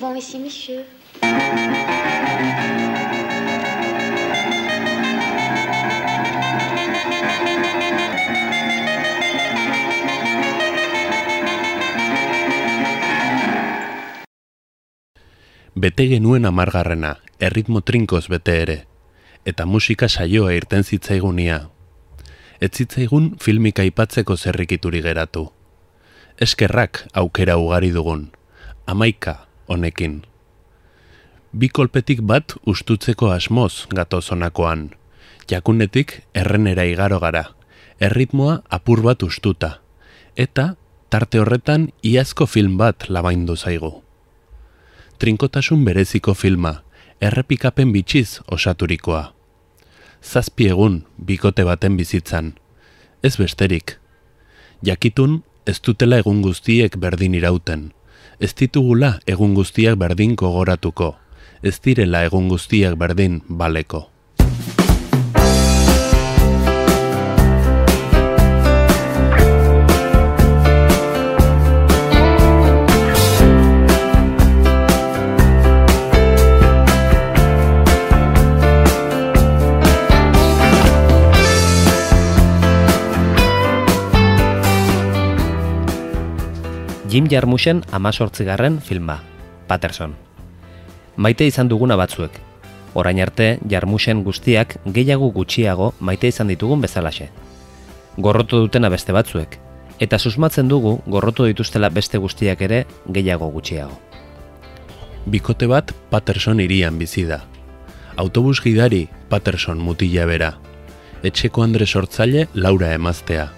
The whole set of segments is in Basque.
souvent ici, monsieur. Bete genuen amargarrena, erritmo trinkoz bete ere, eta musika saioa irten zitzaigunia. Ez zitzaigun filmika aipatzeko zerrikituri geratu. Eskerrak aukera ugari dugun, amaika honekin. Bi kolpetik bat ustutzeko asmoz gatozonakoan. Jakunetik errenera igaro gara, erritmoa apur bat ustuta, eta tarte horretan iazko film bat labaindu zaigu trinkotasun bereziko filma, errepikapen bitxiz osaturikoa. Zazpi egun bikote baten bizitzan, ez besterik. Jakitun ez dutela egun guztiek berdin irauten, ez ditugula egun guztiak berdin kogoratuko, ez direla egun guztiak berdin baleko. Jim Jarmusen amazortzigarren filma, Patterson. Maite izan duguna batzuek. Orain arte, Jarmusen guztiak gehiago gutxiago maite izan ditugun bezalaxe. Gorrotu dutena beste batzuek, eta susmatzen dugu gorrotu dituztela beste guztiak ere gehiago gutxiago. Bikote bat Patterson irian bizi da. Autobus gidari Patterson mutila bera. Etxeko Andre sortzaile Laura emaztea.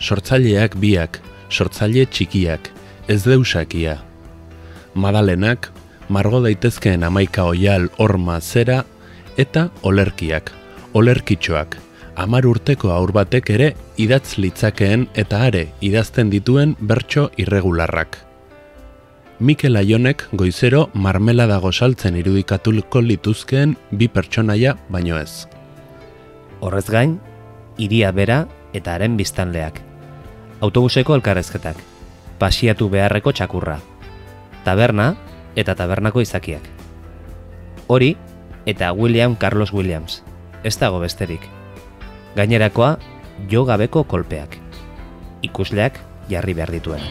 Sortzaileak biak, sortzaile txikiak, ez deusakia. Madalenak, margo daitezkeen amaika oial orma zera eta olerkiak, olerkitxoak, amar urteko aur batek ere idatz litzakeen eta are idazten dituen bertso irregularrak. Mikel Aionek goizero marmela dago saltzen irudikatulko lituzkeen bi pertsonaia baino ez. Horrez gain, iria bera eta haren biztanleak. Autobuseko elkarrezketak pasiatu beharreko txakurra. Taberna eta tabernako izakiak. Hori eta William Carlos Williams. Ez dago besterik. Gainerakoa jo gabeko kolpeak. Ikusleak jarri behar dituen.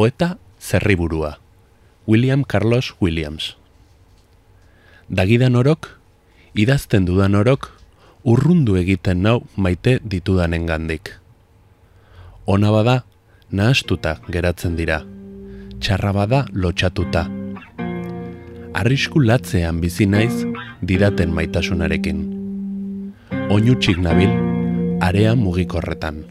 Poeta zerriburua William Carlos Williams Dagidan orok, idazten dudan orok, urrundu egiten nau maite ditudanen gandik. Ona bada, nahastuta geratzen dira. Txarra bada lotxatuta. Arrisku latzean bizi naiz didaten maitasunarekin. Oinutxik nabil, area mugikorretan.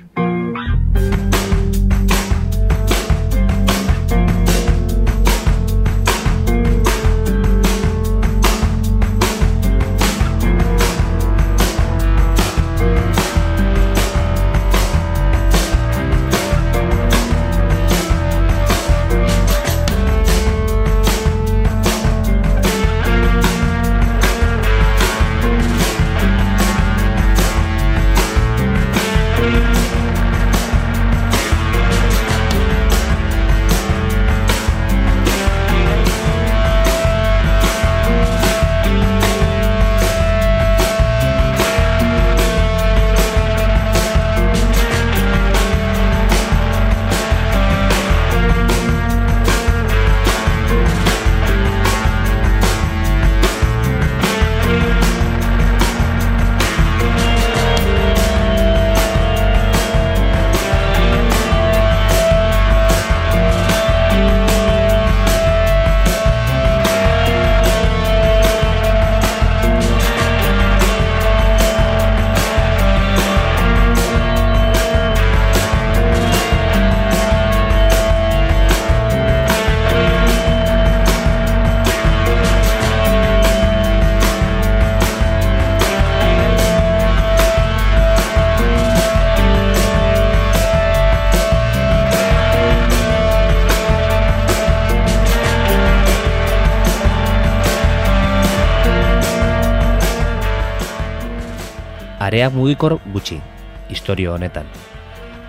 Area mugikor gutxi, historio honetan.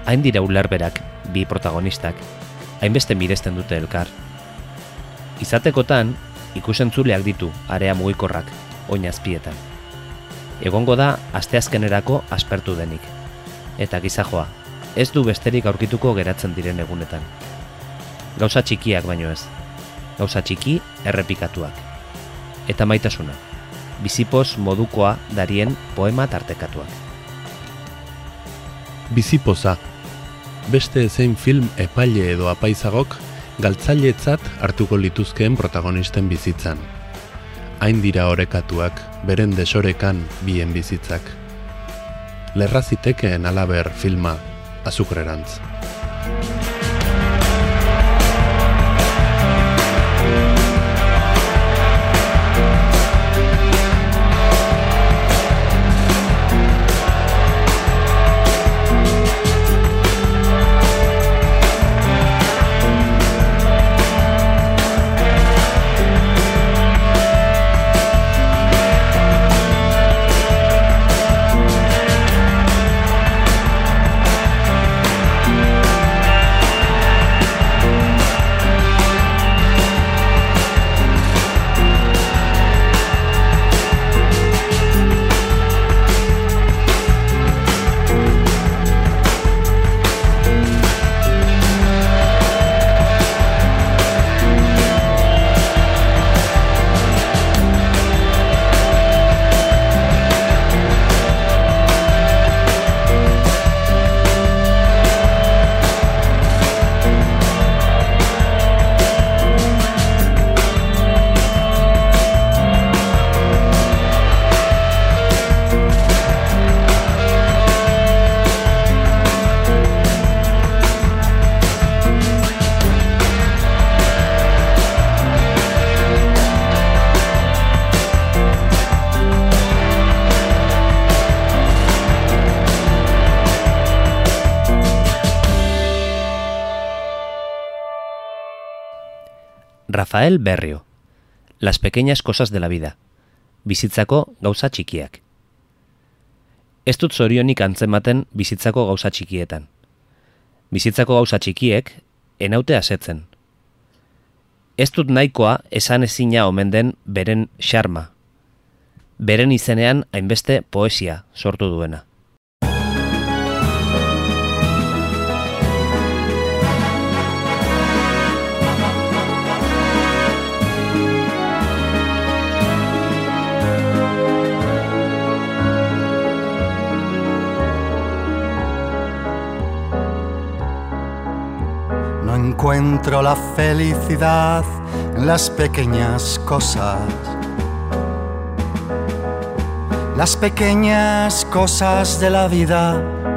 Hain dira ulerberak, bi protagonistak, hainbeste miresten dute elkar. Izatekotan, ikusentzuleak ditu area mugikorrak, oinazpietan. Egongo da, asteazkenerako aspertu denik. Eta gizajoa, ez du besterik aurkituko geratzen diren egunetan. Gauza txikiak baino ez. Gauza txiki errepikatuak. Eta maitasuna. Bizipoz modukoa darien poema tartekatuak. Bizipoza. Beste zein film epaile edo apaizagok galtzailetzat hartuko lituzkeen protagonisten bizitzan. Hain dira orekatuak, beren desorekan bien bizitzak. Lerrazitekeen alaber filma azukrerantz. Rafael Berrio. Las pequeñas cosas de la vida. Bizitzako gauza txikiak. Ez dut zorionik antzematen bizitzako gauza txikietan. Bizitzako gauza txikiek enaute asetzen. Ez dut nahikoa esan ezina omen den beren xarma. Beren izenean hainbeste poesia sortu duena. Encuentro la felicidad en las pequeñas cosas. Las pequeñas cosas de la vida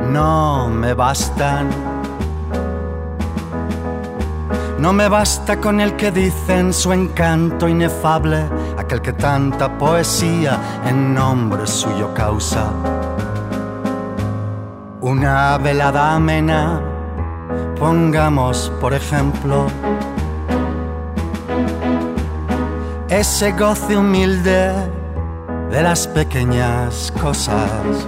no me bastan. No me basta con el que dicen su encanto inefable, aquel que tanta poesía en nombre suyo causa. Una velada amena Pongamos, por ejemplo, ese goce humilde de las pequeñas cosas.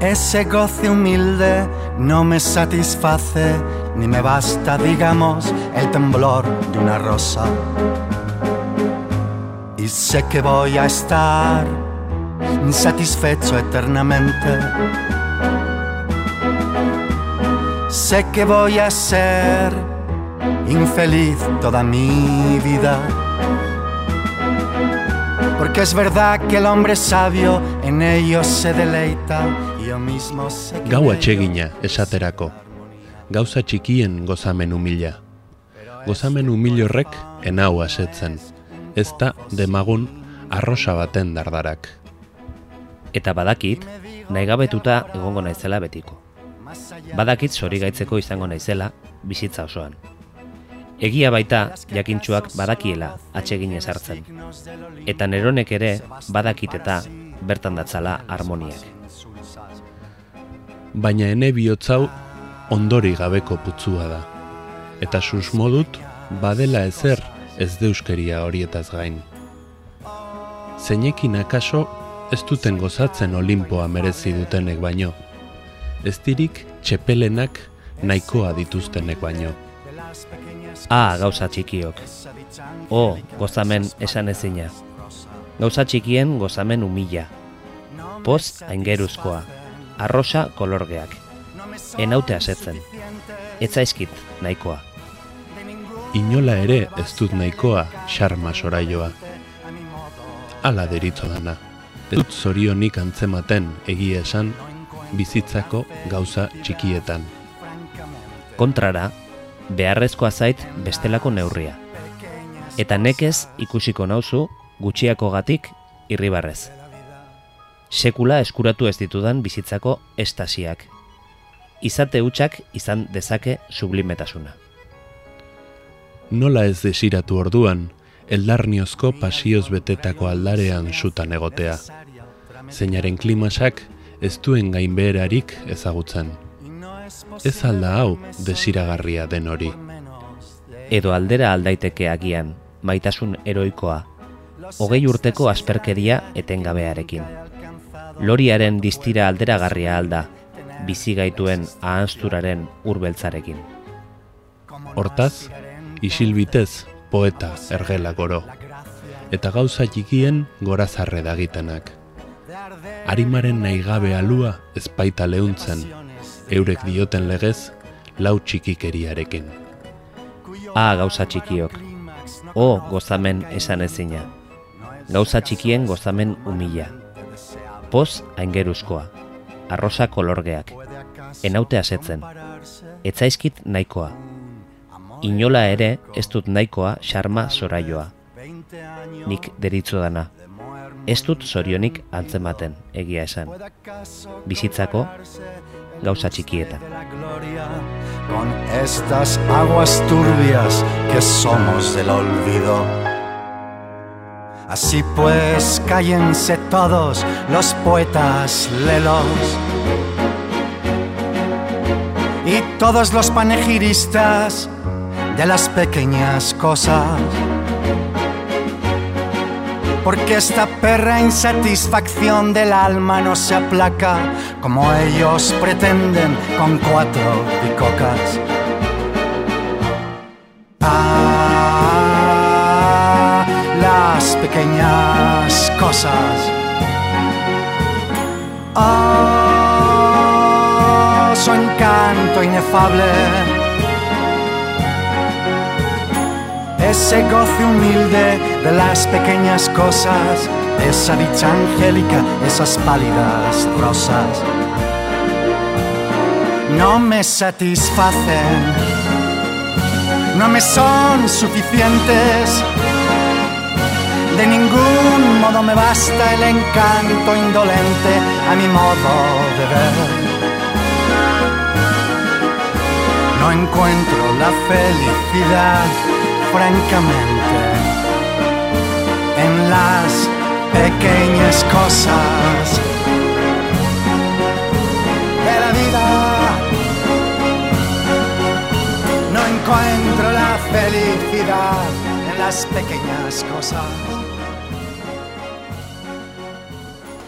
Ese goce humilde no me satisface ni me basta, digamos, el temblor de una rosa. Y sé que voy a estar insatisfecho eternamente Sé que voy a ser infeliz toda mi vida. Porque es verdad que el hombre sabio en ellos se deleita y yo mismo sé que Gau en atsegina esaterako. Gauza txikien gozamen umila. Gozamen umil horrek enau asetzen. Ez da demagun arrosa baten dardarak. Eta badakit, naigabetuta egongo naizela betiko. Badakit zorigaitzeko izango naizela bizitza osoan. Egia baita jakintsuak badakiela atsegin ezartzen. Eta neronek ere badakit eta bertan datzala harmoniak. Baina ene bihotzau ondori gabeko putzua da. Eta susmodut badela ezer ez deuskeria horietaz gain. Zeinekin akaso ez duten gozatzen olimpoa merezi dutenek baino. Ez dirik txepelenak nahikoa dituztenek baino. Ah, gauza txikiok. O, gozamen esan ezina. Gauza txikien gozamen umila. Poz aingeruzkoa. Arrosa kolorgeak. Enaute asetzen. Etzaizkit nahikoa. Inola ere ez dut nahikoa xarma soraioa. Ala deritzo dana. Ez dut zorionik antzematen egia esan bizitzako gauza txikietan. Kontrara, beharrezkoa zait bestelako neurria. Eta nekez ikusiko nauzu gutxiako gatik irribarrez. Sekula eskuratu ez ditudan bizitzako estasiak. Izate hutsak izan dezake sublimetasuna. Nola ez desiratu orduan, eldarniozko pasioz betetako aldarean sutan egotea. Zeinaren klimasak ez duen gainbeherarik ezagutzen. Ez alda hau desiragarria den hori. Edo aldera aldaiteke agian, maitasun eroikoa, hogei urteko asperkeria etengabearekin. Loriaren distira alderagarria alda, bizi gaituen ahanzturaren urbeltzarekin. Hortaz, isilbitez poeta ergela goro, eta gauza txikien gorazarre dagitenak. Arimaren naigabe alua ezpaita leuntzen, eurek dioten legez, lau txikikeriarekin. A gauza txikiok, o gozamen esan ezina, gauza txikien gozamen umila. Poz aingeruzkoa, arrosa kolorgeak, enaute asetzen, etzaizkit nahikoa. Inola ere ez dut nahikoa xarma zoraioa. Nik deritzo dana. Ez dut zorionik antzematen, egia esan. Bizitzako gauza txikietan. Con estas aguas turbias que somos del olvido. Así pues, cállense todos los poetas lelos y todos los panegiristas de las pequeñas cosas. Porque esta perra insatisfacción del alma no se aplaca como ellos pretenden con cuatro bicocas. Ah, las pequeñas cosas. Oh, su encanto inefable. Ese goce humilde de las pequeñas cosas, esa dicha angélica, esas pálidas rosas. No me satisfacen, no me son suficientes. De ningún modo me basta el encanto indolente a mi modo de ver. No encuentro la felicidad, francamente, en las pequeñas cosas de la vida. No encuentro la felicidad en las pequeñas cosas.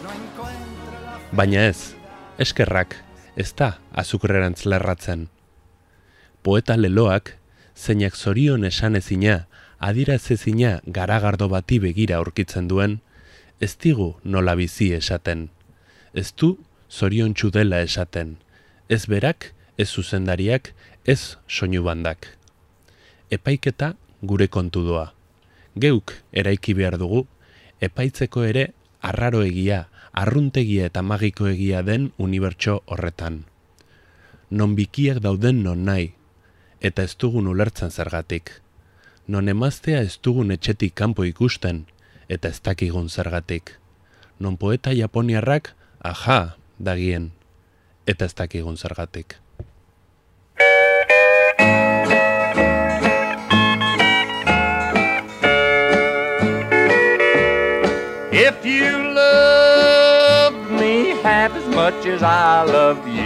No encuentro la Baina ez, eskerrak, ez da azukrerantz lerratzen. Poeta leloak, zeinak zorion esan ezina, adirazezina garagardo bati begira aurkitzen duen, ez digu nola bizi esaten. Ez du zorion dela esaten. Ez berak, ez zuzendariak, ez soinu bandak. Epaiketa gure kontu doa. Geuk eraiki behar dugu, epaitzeko ere arraro egia, arruntegia eta magiko egia den unibertso horretan. Non bikiak dauden non nahi, eta ez dugun ulertzen zergatik. Non emaztea ez dugun etxetik kanpo ikusten, eta ez dakigun zergatik. Non poeta japoniarrak, aha, dagien, eta ez dakigun zergatik. If you love me half as much as I love you,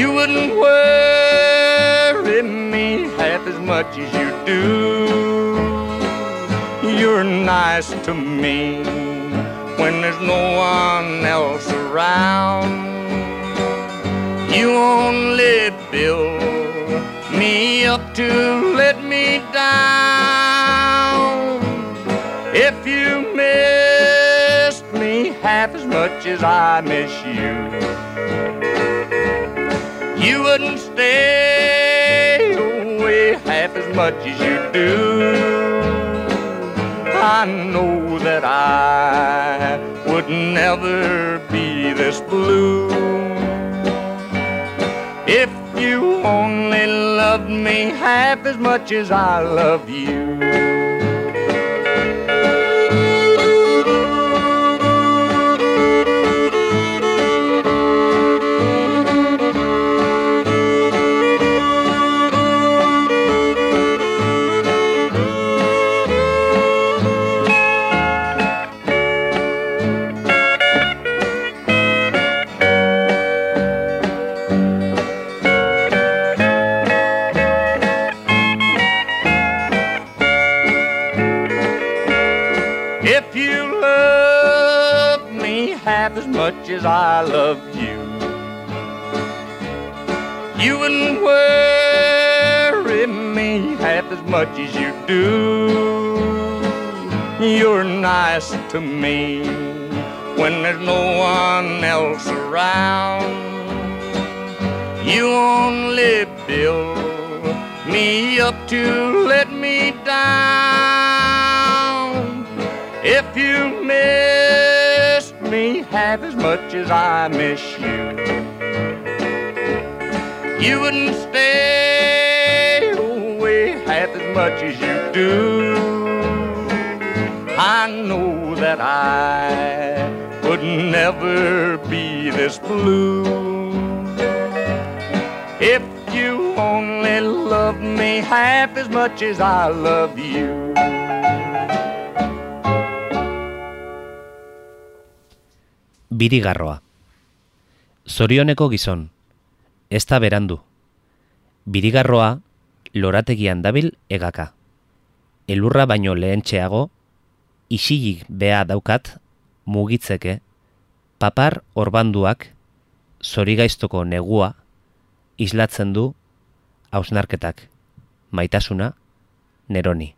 you wouldn't worry me half as much as you do. You're nice to me when there's no one else around. You only build me up to let me down. If you missed me half as much as I miss you, you wouldn't stay away half as much as you do. I know that I would never be this blue if you only loved me half as much as I love you. Half as much as I love you, you wouldn't worry me half as much as you do. You're nice to me when there's no one else around. You only build me up to let me down. If you missed me half as much as I miss you, you wouldn't stay away half as much as you do. I know that I would never be this blue if you only loved me half as much as I love you. Birigarroa. Zorioneko gizon. Ez da berandu. Birigarroa lorategian dabil egaka. Elurra baino lehentxeago, isilik bea daukat, mugitzeke, papar orbanduak, zorigaiztoko negua, islatzen du hausnarketak. Maitasuna, neroni.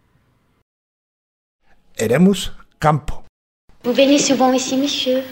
Eremus Campo. Vous venez souvent ici, monsieur